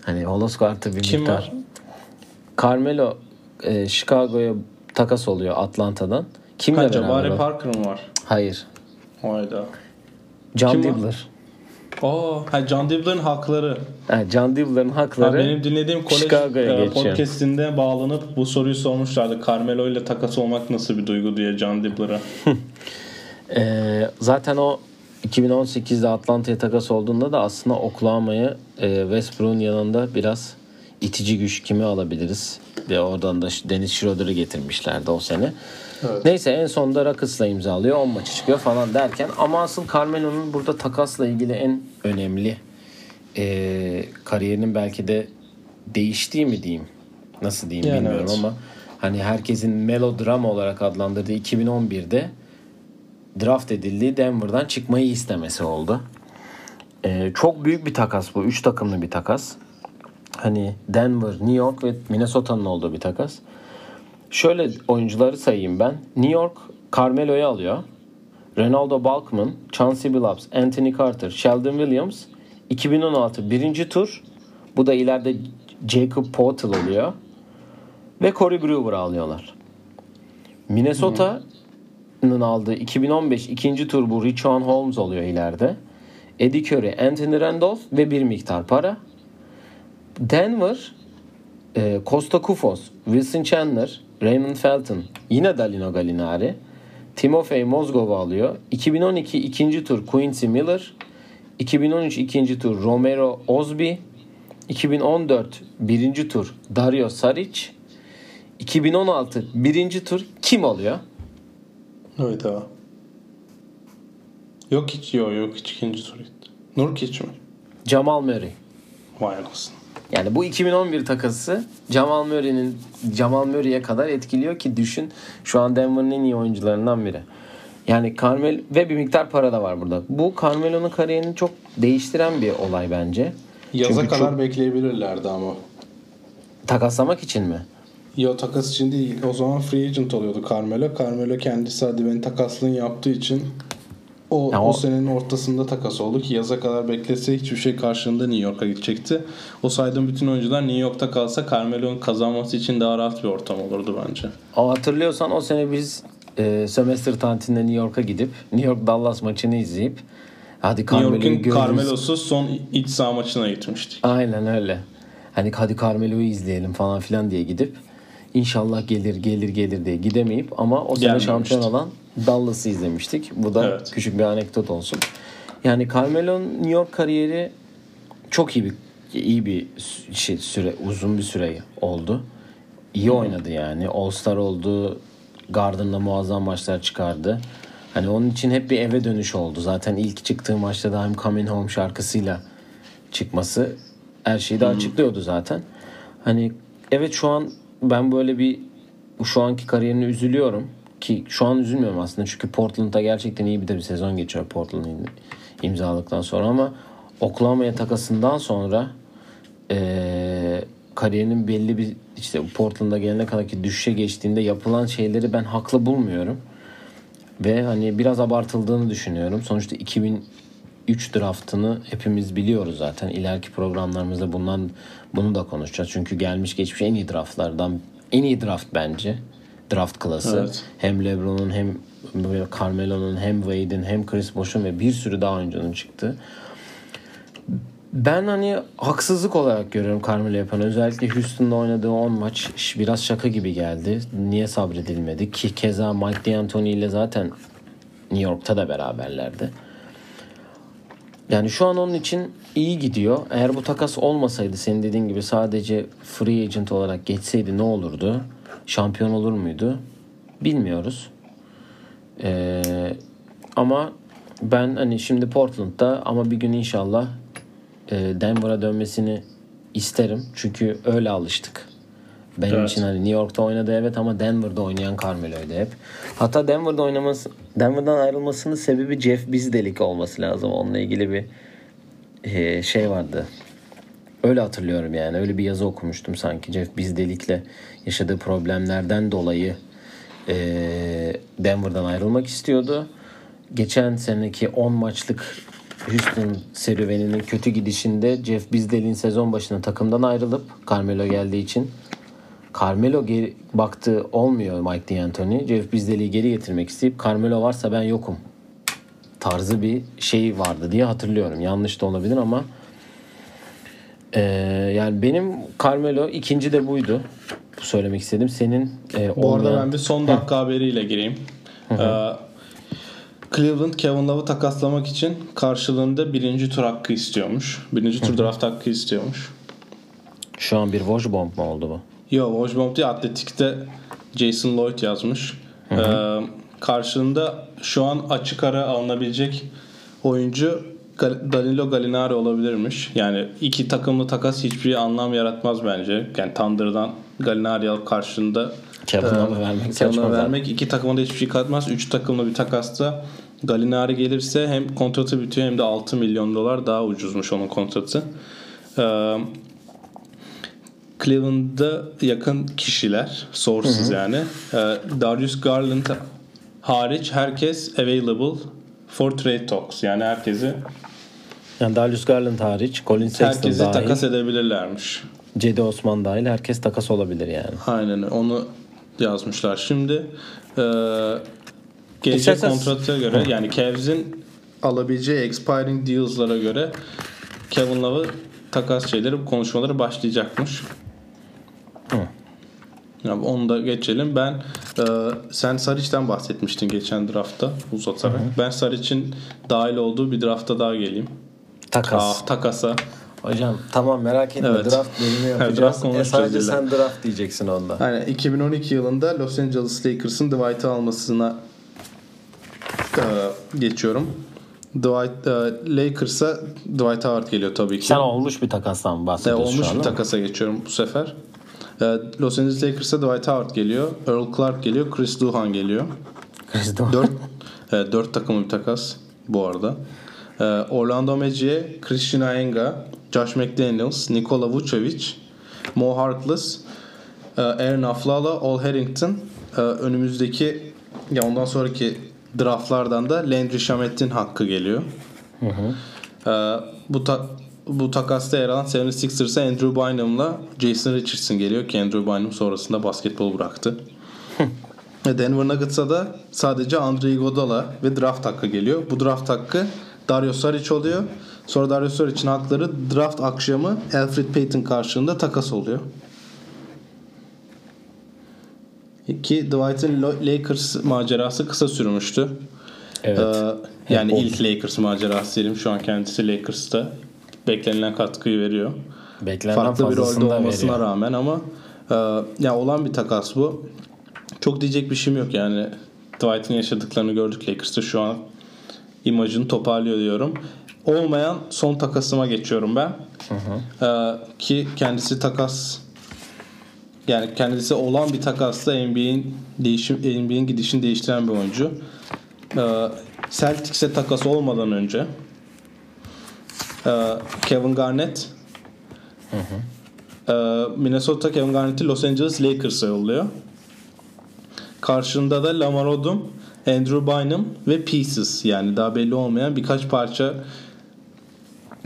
Speaker 2: Hani Holosko artı bir
Speaker 1: kim
Speaker 2: miktar.
Speaker 1: Var?
Speaker 2: Carmelo e, Chicago'ya takas oluyor Atlanta'dan. Kimle
Speaker 1: ha,
Speaker 2: beraber?
Speaker 1: Jabari Parker mı var?
Speaker 2: Hayır.
Speaker 1: Hayda.
Speaker 2: John
Speaker 1: Kim
Speaker 2: Dibbler.
Speaker 1: Oo, ha John Dibbler'ın hakları.
Speaker 2: Ha, John Dibbler'ın hakları
Speaker 1: ha, benim dinlediğim kolej e, podcastinde bağlanıp bu soruyu sormuşlardı. Carmelo ile takas olmak nasıl bir duygu diye John Dibbler'a.
Speaker 2: e, zaten o 2018'de Atlanta'ya takas olduğunda da aslında Oklahoma'yı e, Westbrook'un yanında biraz itici güç kimi alabiliriz? Ve oradan da Dennis Schroeder'ı getirmişlerdi o sene. Evet. Neyse en sonunda Rockets'la imzalıyor. 10 maçı çıkıyor falan derken ama asıl Carmelo'nun burada takasla ilgili en önemli e, kariyerinin belki de değiştiği mi diyeyim? Nasıl diyeyim yani bilmiyorum evet. ama hani herkesin melodrama olarak adlandırdığı 2011'de draft edildiği Denver'dan çıkmayı istemesi oldu. E, çok büyük bir takas bu. 3 takımlı bir takas. Hani Denver, New York ve Minnesota'nın olduğu bir takas. Şöyle oyuncuları sayayım ben. New York Carmelo'yu alıyor. Ronaldo Balkman, Chauncey Billups, Anthony Carter, Sheldon Williams 2016 birinci tur. Bu da ileride Jacob Portal oluyor. Ve Corey Brewer alıyorlar. Minnesota'nın aldığı 2015 ikinci tur bu Richaun Holmes oluyor ileride. Eddie Curry, Anthony Randolph ve bir miktar para. Denver, e, Costa Kufos, Wilson Chandler, Raymond Felton, yine Dalino Gallinari, Timofey Mozgova alıyor. 2012 ikinci tur Quincy Miller, 2013 ikinci tur Romero Osby, 2014 birinci tur Dario Saric, 2016 birinci tur kim alıyor?
Speaker 1: Evet abi. Yok hiç yok yok hiç ikinci tur gitti. Nurkic mi?
Speaker 2: Jamal Murray.
Speaker 1: Vay anasını.
Speaker 2: Yani bu 2011 takası Jamal Murray'nin Jamal Murray'e kadar etkiliyor ki düşün şu an Denver'ın en iyi oyuncularından biri. Yani Carmel ve bir miktar para da var burada. Bu Carmelo'nun kariyerini çok değiştiren bir olay bence.
Speaker 1: Yaza Çünkü kadar çok... bekleyebilirlerdi ama.
Speaker 2: Takaslamak için mi?
Speaker 1: Yo takas için değil. O zaman free agent oluyordu Carmelo. Carmelo kendisi hadi beni takaslığın yaptığı için o, o, o senenin ortasında takas oldu ki yaza kadar beklese hiçbir şey karşılığında New York'a gidecekti. O saydığım bütün oyuncular New York'ta kalsa Carmelo'nun kazanması için daha rahat bir ortam olurdu bence.
Speaker 2: O hatırlıyorsan o sene biz e, sömestr tatilinde New York'a gidip New York Dallas maçını izleyip hadi
Speaker 1: Carmelo'yu New York'un Carmelo'su son iç saha maçına gitmiştik.
Speaker 2: Aynen öyle. Hani hadi Carmelo'yu izleyelim falan filan diye gidip inşallah gelir gelir gelir diye gidemeyip ama o sene şampiyon olan Dallas'ı izlemiştik. Bu da evet. küçük bir anekdot olsun. Yani Carmelo'nun New York kariyeri çok iyi bir iyi bir şey süre uzun bir süre oldu. İyi oynadı yani. All-Star oldu. Garden'la muazzam maçlar çıkardı. Hani onun için hep bir eve dönüş oldu. Zaten ilk çıktığı maçta da I'm Coming Home şarkısıyla çıkması her şeyi de açıklıyordu zaten. Hani evet şu an ben böyle bir şu anki kariyerini üzülüyorum ki şu an üzülmüyorum aslında çünkü Portland'da gerçekten iyi bir de bir sezon geçiyor Portland'ın imzaladıktan sonra ama Oklahoma'ya takasından sonra e, kariyerinin belli bir işte Portland'a gelene kadarki düşüşe geçtiğinde yapılan şeyleri ben haklı bulmuyorum. Ve hani biraz abartıldığını düşünüyorum. Sonuçta 2003 draftını hepimiz biliyoruz zaten. İleriki programlarımızda bundan bunu da konuşacağız. Çünkü gelmiş geçmiş en iyi draftlardan en iyi draft bence draft klası. Evet. Hem LeBron'un hem Carmelo'nun hem Wade'in hem Chris Bosh'un ve bir sürü daha oyuncunun çıktı. Ben hani haksızlık olarak görüyorum Carmelo yapan. Özellikle Houston'da oynadığı 10 maç biraz şaka gibi geldi. Niye sabredilmedi? Ki keza Mike D'Antoni ile zaten New York'ta da beraberlerdi. Yani şu an onun için iyi gidiyor. Eğer bu takas olmasaydı senin dediğin gibi sadece free agent olarak geçseydi ne olurdu? Şampiyon olur muydu? Bilmiyoruz. Ee, ama ben hani şimdi Portland'da ama bir gün inşallah e, Denver'a dönmesini isterim. Çünkü öyle alıştık. Benim
Speaker 1: Evet.
Speaker 2: için hani New York'ta oynadı evet ama Denver'da oynayan Carmelo'ydu hep. Hatta Denver'da oynaması, Denver'dan ayrılmasının sebebi Jeff Bizdelik olması lazım. Onunla ilgili bir e, şey vardı. Öyle hatırlıyorum yani. Öyle bir yazı okumuştum sanki. Jeff Bizdelik'le yaşadığı problemlerden dolayı e, Denver'dan ayrılmak istiyordu. Geçen seneki 10 maçlık Houston serüveninin kötü gidişinde Jeff Bizdelik'in sezon başına takımdan ayrılıp Carmelo geldiği için Carmelo geri baktı olmuyor Mike D'Antoni. Jeff Bizdelik'i geri getirmek isteyip Carmelo varsa ben yokum tarzı bir şey vardı diye hatırlıyorum. Yanlış da olabilir ama eee, yani benim Carmelo ikinci de buydu. Bu söylemek istedim. Senin e,
Speaker 1: Bu arada
Speaker 2: olmayan-
Speaker 1: ben bir son dakika haberiyle gireyim. Ee, Cleveland Kevin Love'ı takaslamak için karşılığında birinci tur hakkı istiyormuş. Birinci tur draft hakkı istiyormuş.
Speaker 2: şu an bir Woj bomb mu oldu bu?
Speaker 1: Yo, Wojbomb değil Atletik'te Jason Lloyd yazmış. Ee, karşılığında şu an açık ara alınabilecek oyuncu Danilo Gallinari olabilirmiş. Yani iki takımlı takas hiçbir anlam yaratmaz bence. Yani Thunder'dan Gallinari alıp karşılığında
Speaker 2: Kevin'a
Speaker 1: e,
Speaker 2: vermek
Speaker 1: Kevin'a vermek iki takıma da hiçbir şey katmaz. Üç takımlı bir takasta Gallinari gelirse hem kontratı bitiyor hem de 6 milyon dolar daha ucuzmuş onun kontratı. Ee, Cleveland'da yakın kişiler, sources yani. Ee, Darius Garland hariç herkes available for trade talks. Yani herkesi
Speaker 2: Yani Darius Garland hariç, Colin Sexton
Speaker 1: herkesi
Speaker 2: dahil,
Speaker 1: takas edebilirlermiş.
Speaker 2: Cedi Osman dahil herkes takas olabilir yani.
Speaker 1: Aynen onu yazmışlar. Şimdi e, gelecek kontrata göre yani Cavs'in alabileceği expiring deals'lara göre Kevin Love'ı takas şeyleri bu konuşmaları başlayacakmış. Ya onu da geçelim. Ben e, sen Saric'ten bahsetmiştin geçen draftta uzatarak. Ben Saric'in dahil olduğu bir drafta daha geleyim.
Speaker 2: Takas.
Speaker 1: Ah takasa.
Speaker 2: Hocam tamam merak etme
Speaker 1: Evet.
Speaker 2: draft bölümü
Speaker 1: draft
Speaker 2: yapacağız. e,
Speaker 1: konuşacağız
Speaker 2: sadece
Speaker 1: illa.
Speaker 2: sen draft diyeceksin onda.
Speaker 1: Yani 2012 yılında Los Angeles Lakers'ın Dwight'ı almasına e, geçiyorum. Dwight e, Lakers'a Dwight Howard geliyor tabii ki.
Speaker 2: Sen olmuş bir takastan mı
Speaker 1: E,
Speaker 2: bahsediyorsun
Speaker 1: olmuş
Speaker 2: şu
Speaker 1: bir
Speaker 2: an?
Speaker 1: takasa geçiyorum bu sefer. E, Los Angeles Lakers'a Dwight Howard geliyor. Earl Clark geliyor. Chris Duhan geliyor.
Speaker 2: Chris
Speaker 1: Dört, e, dört takımlı bir takas bu arada. E, Orlando Magic'e Christian Ayenga, Josh McDaniels, Nikola Vucevic, Mo Harkless, e, Aaron Aflala, Ol Harrington. E, önümüzdeki ya ondan sonraki draftlardan da Landry Shamet'in hakkı geliyor. E, bu ta- bu takasta yer alan 76ers'a Andrew Bynum'la Jason Richardson geliyor ki Andrew Bynum sonrasında basketbol bıraktı. Ve Denver Nuggets'a da sadece Andre Iguodala ve draft hakkı geliyor. Bu draft hakkı Dario Saric oluyor. Sonra Dario Saric'in hakları draft akşamı Alfred Payton karşılığında takas oluyor. Ki Dwight'ın Lakers macerası kısa sürmüştü.
Speaker 2: Evet.
Speaker 1: Ee, yani
Speaker 2: Hep o-
Speaker 1: ilk Lakers macerası diyelim. Şu an kendisi Lakers'ta beklenilen katkıyı veriyor.
Speaker 2: Beklenen
Speaker 1: Farklı bir rolde olmasına
Speaker 2: veriyor.
Speaker 1: rağmen ama e, ya olan bir takas bu. Çok diyecek bir şeyim yok yani. Dwight'ın yaşadıklarını gördük Lakers'ta şu an imajını toparlıyor diyorum. Olmayan son takasıma geçiyorum ben. Ee, ki kendisi takas yani kendisi olan bir takasla NBA'in değişim NBA'in gidişini değiştiren bir oyuncu. Ee, Celtics'e takas olmadan önce ee, Kevin Garnett ee, Minnesota Kevin Garnett'i Los Angeles Lakers'a yolluyor. Karşında da Lamar Odom, Andrew Bynum ve Pieces yani daha belli olmayan birkaç parça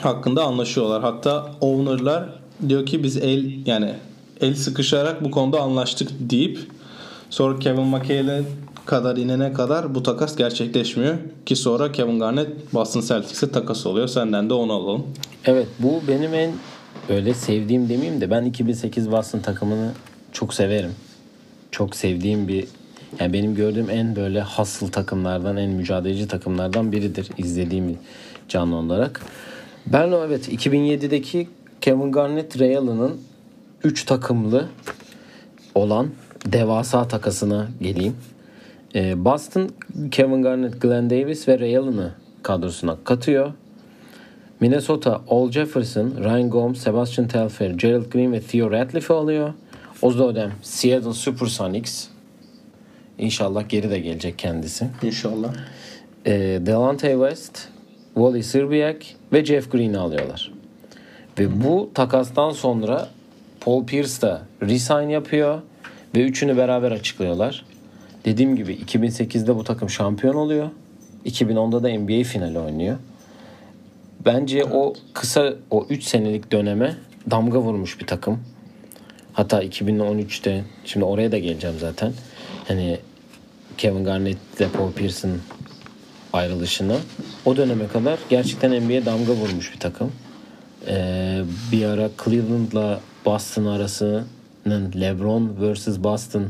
Speaker 1: hakkında anlaşıyorlar. Hatta owner'lar diyor ki biz el yani el sıkışarak bu konuda anlaştık deyip sonra Kevin McHale'e kadar inene kadar bu takas gerçekleşmiyor ki sonra Kevin Garnett Boston Celtics'e takas oluyor. Senden de onu alalım.
Speaker 2: Evet bu benim en böyle sevdiğim demeyeyim de ben 2008 Boston takımını çok severim. Çok sevdiğim bir Yani benim gördüğüm en böyle hasıl takımlardan, en mücadeleci takımlardan biridir izlediğim canlı olarak. Ben o evet 2007'deki Kevin Garnett Ray Allen'ın 3 takımlı olan devasa takasına geleyim. Ee, Boston Kevin Garnett, Glenn Davis ve Ray Allen'ı kadrosuna katıyor. Minnesota Al Jefferson, Ryan Gomes, Sebastian Telfair, Gerald Green ve Theo Ratliff'i alıyor. O dönem Seattle Supersonics. İnşallah geri de gelecek kendisi.
Speaker 1: İnşallah.
Speaker 2: Ee, Delante West, Wally Sirbiak ve Jeff Green'i alıyorlar. Ve bu takastan sonra Paul Pierce da resign yapıyor ve üçünü beraber açıklıyorlar. Dediğim gibi 2008'de bu takım şampiyon oluyor. 2010'da da NBA finali oynuyor. Bence o kısa o 3 senelik döneme damga vurmuş bir takım. Hatta 2013'te şimdi oraya da geleceğim zaten. Hani Kevin Garnett ile Paul Pierce'ın ayrılışına o döneme kadar gerçekten NBA'ye damga vurmuş bir takım. Ee, bir ara Cleveland'la Boston arasının LeBron vs. Boston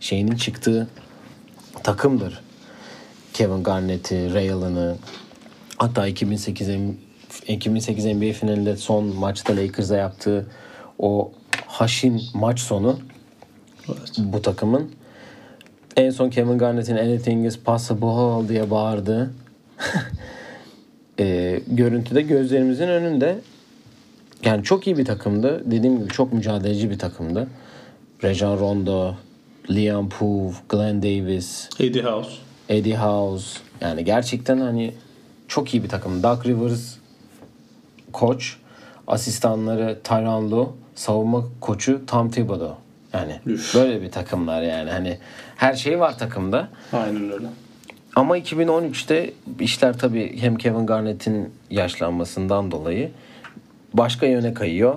Speaker 2: şeyinin çıktığı takımdır. Kevin Garnett'i, Ray Allen'ı hatta 2008 M- 2008 NBA finalinde son maçta Lakers'a yaptığı o haşin maç sonu
Speaker 1: Evet.
Speaker 2: bu takımın en son Kevin Garnett'in anything is possible diye bağırdığı e, görüntüde gözlerimizin önünde yani çok iyi bir takımdı. Dediğim gibi çok mücadeleci bir takımdı. Rajon Rondo, Liam Poove, Glenn Davis,
Speaker 1: Eddie House.
Speaker 2: Eddie House. Yani gerçekten hani çok iyi bir takım. Doug Rivers koç, asistanları Tyronn Lue, savunma koçu Tom Thibodeau. Yani
Speaker 1: Üf.
Speaker 2: böyle bir takımlar yani. Hani her şey var takımda.
Speaker 1: Aynen öyle.
Speaker 2: Ama 2013'te işler tabii hem Kevin Garnett'in yaşlanmasından dolayı başka yöne kayıyor.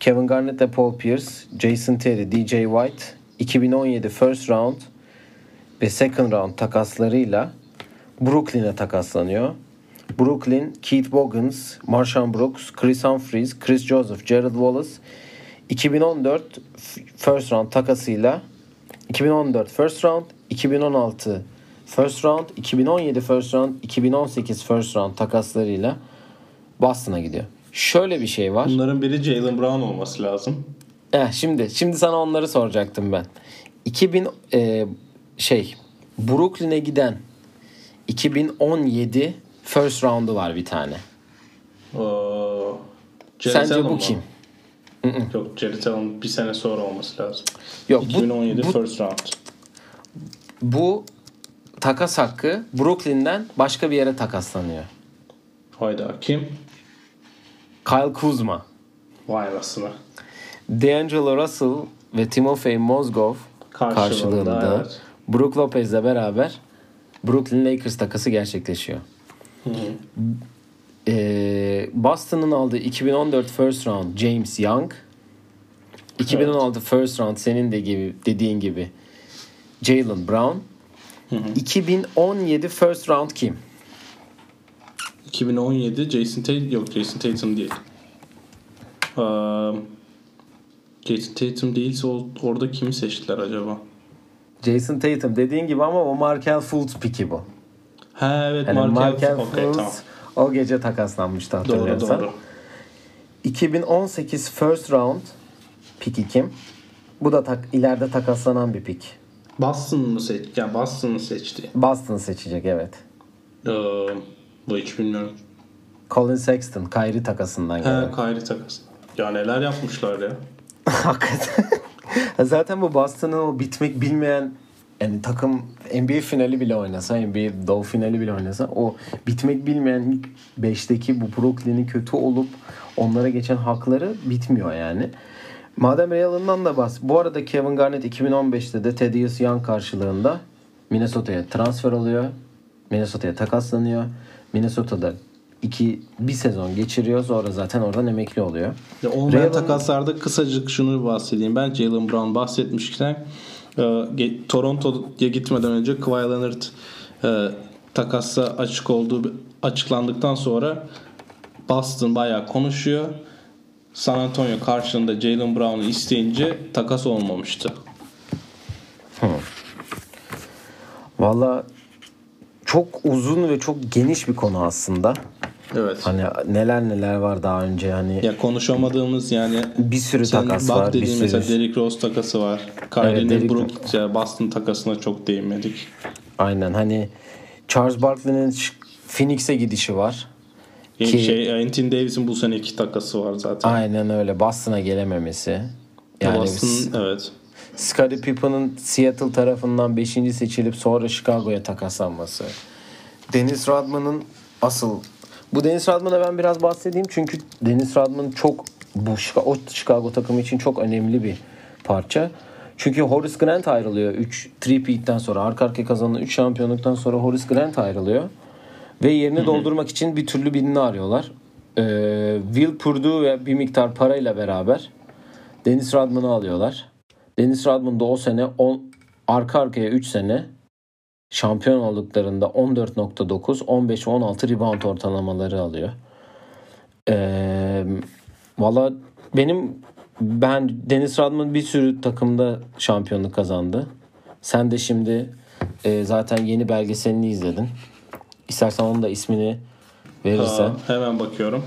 Speaker 2: Kevin Garnett ve Paul Pierce, Jason Terry, DJ White 2017 first round ve second round takaslarıyla Brooklyn'e takaslanıyor. Brooklyn, Keith Bogans, Marshawn Brooks, Chris Humphries, Chris Joseph, Gerald Wallace 2014 f- first round takasıyla 2014 first round, 2016 first round, 2017 first round, 2018 first round takaslarıyla Boston'a gidiyor. Şöyle bir şey var.
Speaker 1: Bunların biri Jalen Brown olması lazım.
Speaker 2: Eh, şimdi şimdi sana onları soracaktım ben. 2000 e, şey Brooklyn'e giden 2017 first round'u var bir tane.
Speaker 1: Ee,
Speaker 2: Sence bu
Speaker 1: mı?
Speaker 2: kim?
Speaker 1: Yok Jared Allen bir sene sonra olması lazım.
Speaker 2: Yok bu,
Speaker 1: 2017
Speaker 2: bu,
Speaker 1: first round.
Speaker 2: bu takas hakkı Brooklyn'den başka bir yere takaslanıyor.
Speaker 1: Hayda kim?
Speaker 2: Kyle Kuzma,
Speaker 1: Vay anasını.
Speaker 2: D'Angelo Russell ve Timofey Mozgov
Speaker 1: Karşılığında,
Speaker 2: karşılığında
Speaker 1: evet.
Speaker 2: Brook Lopez'le beraber Brooklyn Lakers takası gerçekleşiyor. Ee, Boston'ın aldığı 2014 first round James Young. 2016 first round senin de gibi dediğin gibi Jalen Brown. 2017 first round kim?
Speaker 1: 2017 Jason Tatum yok Jason Tatum değil. Ee, Jason Tatum değilse orada kimi seçtiler acaba?
Speaker 2: Jason Tatum dediğin gibi ama o Markel Fultz piki bu.
Speaker 1: Ha evet
Speaker 2: Yani
Speaker 1: Markel.
Speaker 2: Markel Fultz
Speaker 1: tamam.
Speaker 2: O gece takaslanmıştı
Speaker 1: Doğru
Speaker 2: hatırlıyorsan.
Speaker 1: doğru.
Speaker 2: 2018 first round piki kim? Bu da tak, ileride takaslanan bir pik.
Speaker 1: Boston mı seçti? Yani Boston'ı seçti.
Speaker 2: Boston seçecek evet.
Speaker 1: Ee, bu hiç bilmiyorum.
Speaker 2: Colin Sexton, Kyrie takasından gelen.
Speaker 1: He Kyrie takası. Ya neler yapmışlar ya.
Speaker 2: Hakikaten. Zaten bu Boston'ın o bitmek bilmeyen yani takım NBA finali bile oynasa, NBA Doğu finali bile oynasa o bitmek bilmeyen ilk 5'teki bu Brooklyn'in kötü olup onlara geçen hakları bitmiyor yani. Madem Ray Allen'dan da bahs. Bu arada Kevin Garnett 2015'te de Thaddeus Young karşılığında Minnesota'ya transfer oluyor. Minnesota'ya takaslanıyor. Minnesota'da iki bir sezon geçiriyor. Sonra zaten oradan emekli oluyor.
Speaker 1: Ya olmayan
Speaker 2: Ray
Speaker 1: takaslarda kısacık şunu bahsedeyim. Ben Jalen Brown bahsetmişken Toronto'ya gitmeden önce Kawhi Leonard e, takasa açık olduğu açıklandıktan sonra Boston bayağı konuşuyor. San Antonio karşılığında Jalen Brown'u isteyince takas olmamıştı.
Speaker 2: Valla çok uzun ve çok geniş bir konu aslında.
Speaker 1: Evet.
Speaker 2: Hani neler neler var daha önce hani
Speaker 1: Ya konuşamadığımız yani
Speaker 2: bir sürü takas var. Bir sürü.
Speaker 1: mesela Derrick Rose takası var. Kyrie'nin
Speaker 2: Derrick
Speaker 1: Brook ya Boston takasına çok değinmedik.
Speaker 2: Aynen hani Charles Barkley'nin Phoenix'e gidişi var.
Speaker 1: Yani
Speaker 2: Ki-
Speaker 1: şey Anthony Davis'in bu sene iki takası var zaten.
Speaker 2: Aynen öyle. Boston'a gelememesi. Yani
Speaker 1: Boston evet.
Speaker 2: Scottie Pippen'ın Seattle tarafından 5. seçilip sonra Chicago'ya takaslanması. Dennis Rodman'ın asıl bu Dennis Rodman'a ben biraz bahsedeyim çünkü Dennis Rodman çok bu o Chicago takımı için çok önemli bir parça. Çünkü Horace Grant ayrılıyor 3 3-peat'ten sonra arka arkaya kazanılan 3 şampiyonluktan sonra Horace Grant ayrılıyor. Ve yerini doldurmak için bir türlü birini arıyorlar. Ee, Will Purdue ve bir miktar parayla beraber Dennis Rodman'ı alıyorlar. Dennis Rodman da o sene 10 arka arkaya 3 sene şampiyon olduklarında 14.9, 15 ve 16 rebound ortalamaları alıyor. Ee, Valla benim ben Dennis Rodman bir sürü takımda şampiyonluk kazandı. Sen de şimdi e, zaten yeni belgeselini izledin. İstersen onun da ismini verirsen.
Speaker 1: Aa, hemen bakıyorum.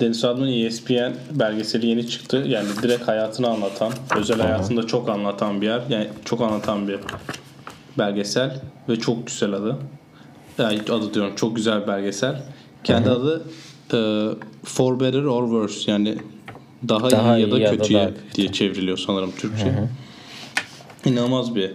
Speaker 1: Dennis Rodman ESPN belgeseli yeni çıktı. Yani direkt hayatını anlatan, özel hayatını da çok anlatan bir yer. Yani çok anlatan bir belgesel ve çok güzel adı. Yani adı diyorum çok güzel bir belgesel. Kendi adı e, For Better or Worse yani daha,
Speaker 2: Daha
Speaker 1: iyi ya da
Speaker 2: iyi ya da
Speaker 1: kötüye
Speaker 2: daha kötü.
Speaker 1: diye çevriliyor sanırım Türkçe. İnanılmaz bir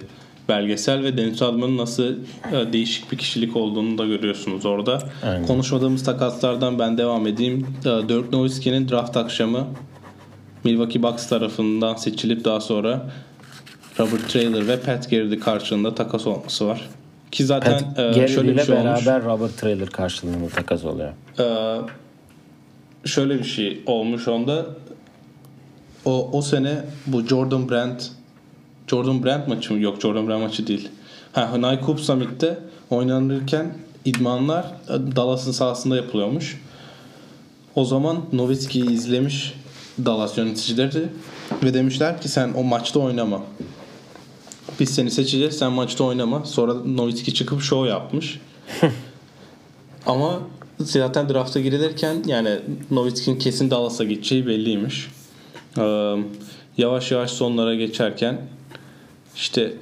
Speaker 1: belgesel ve Dennis Rodman'ın nasıl e, değişik bir kişilik olduğunu da görüyorsunuz orada.
Speaker 2: Aynen.
Speaker 1: Konuşmadığımız takaslardan ben devam edeyim. E, Dirk Nowitzki'nin draft akşamı Milwaukee Bucks tarafından seçilip daha sonra Robert Traylor ve Pat Garrett karşılığında takas olması var. Ki zaten
Speaker 2: Pat
Speaker 1: e, şöyle bir şey olmuş.
Speaker 2: beraber Robert Traylor karşılığında takas oluyor.
Speaker 1: Ee, şöyle bir şey olmuş onda. O o sene bu Jordan Brand Jordan Brand maçı mı? Yok Jordan Brand maçı değil. Ha, Nike Cup Summit'te oynanırken idmanlar e, Dallas'ın sahasında yapılıyormuş. O zaman Nowitzki'yi izlemiş Dallas yöneticileri ve demişler ki sen o maçta oynama. Biz seni seçeceğiz sen maçta oynama. Sonra Nowitzki çıkıp show yapmış. Ama zaten drafta girilirken yani Nowitzki'nin kesin Dallas'a gideceği belliymiş. Ee, yavaş yavaş sonlara geçerken işte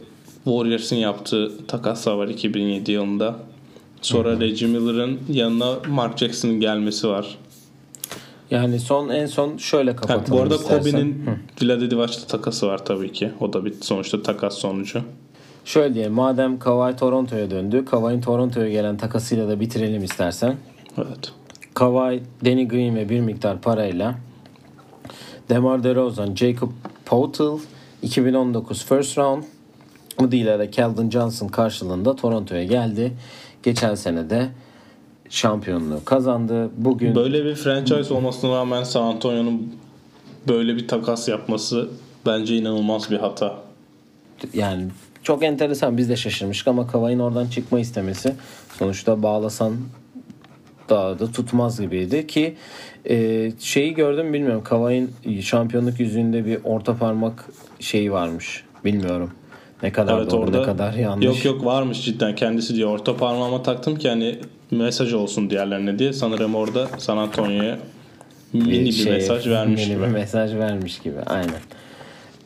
Speaker 1: Warriors'ın yaptığı takaslar var 2007 yılında. Sonra Reggie Miller'ın yanına Mark Jackson'ın gelmesi var.
Speaker 2: Yani son en son şöyle
Speaker 1: Ha,
Speaker 2: kapatalım
Speaker 1: bu arada. Kobe'nin Vlade Divac'la takası var tabii ki. O da bir sonuçta takas sonucu.
Speaker 2: Şöyle diye madem Kawhi Toronto'ya döndü. Kawhi'nin Toronto'ya gelen takasıyla da bitirelim istersen.
Speaker 1: Evet.
Speaker 2: Kawhi, Danny Green ve bir miktar parayla DeMar DeRozan, Jacob Poeltl 2019 first round adıyla da Keldon Johnson karşılığında Toronto'ya geldi. Geçen sene de şampiyonluğu kazandı. Bugün
Speaker 1: Böyle bir franchise olmasına rağmen San Antonio'nun böyle bir takas yapması bence inanılmaz bir hata.
Speaker 2: yani çok enteresan. Biz de şaşırmıştık ama Kawhi'nin oradan çıkma istemesi sonuçta bağlasan daha da tutmaz gibiydi ki e, şeyi gördüm bilmiyorum. Kawhi'nin şampiyonluk yüzüğünde bir orta parmak şeyi varmış. Bilmiyorum. Ne kadar
Speaker 1: Evet
Speaker 2: doğru
Speaker 1: orada
Speaker 2: ne kadar yanlış.
Speaker 1: Yok yok varmış cidden. Kendisi diyor orta parmağıma taktım ki hani mesaj olsun diğerlerine diye sanırım orada San Antonio'ya mini bir
Speaker 2: şey,
Speaker 1: mesaj vermiş
Speaker 2: mini
Speaker 1: gibi.
Speaker 2: bir mesaj vermiş gibi aynen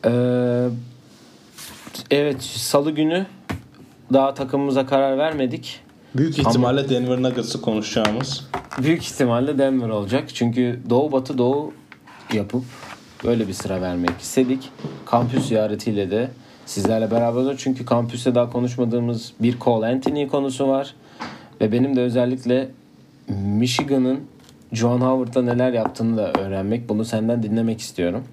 Speaker 2: Ee, evet salı günü daha takımımıza karar vermedik
Speaker 1: Büyük ihtimalle Denver Nuggets'ı konuşacağımız.
Speaker 2: Büyük ihtimalle Denver olacak. Çünkü Doğu Batı Doğu yapıp böyle bir sıra vermek istedik. Kampüs ziyaretiyle de sizlerle beraber olacağız. Çünkü kampüste daha konuşmadığımız bir Cole Anthony konusu var. Ve benim de özellikle Michigan'ın John Howard'la neler yaptığını da öğrenmek. Bunu senden dinlemek istiyorum.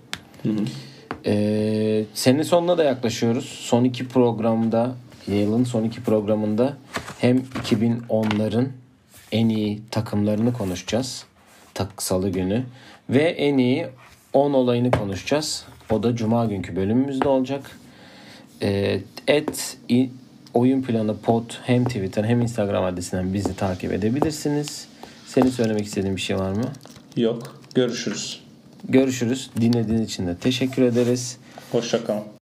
Speaker 2: Ee, senin sonuna da yaklaşıyoruz. Son iki programda yılın son iki programında hem 2010'ların en iyi takımlarını konuşacağız. Tak salı günü ve en iyi 10 olayını konuşacağız. O da cuma günkü bölümümüzde olacak. Ee, et oyun planı pod hem Twitter hem Instagram adresinden bizi takip edebilirsiniz. Senin söylemek istediğin bir şey var mı?
Speaker 1: Yok. Görüşürüz.
Speaker 2: Görüşürüz. Dinlediğiniz için de teşekkür ederiz.
Speaker 1: Hoşçakalın.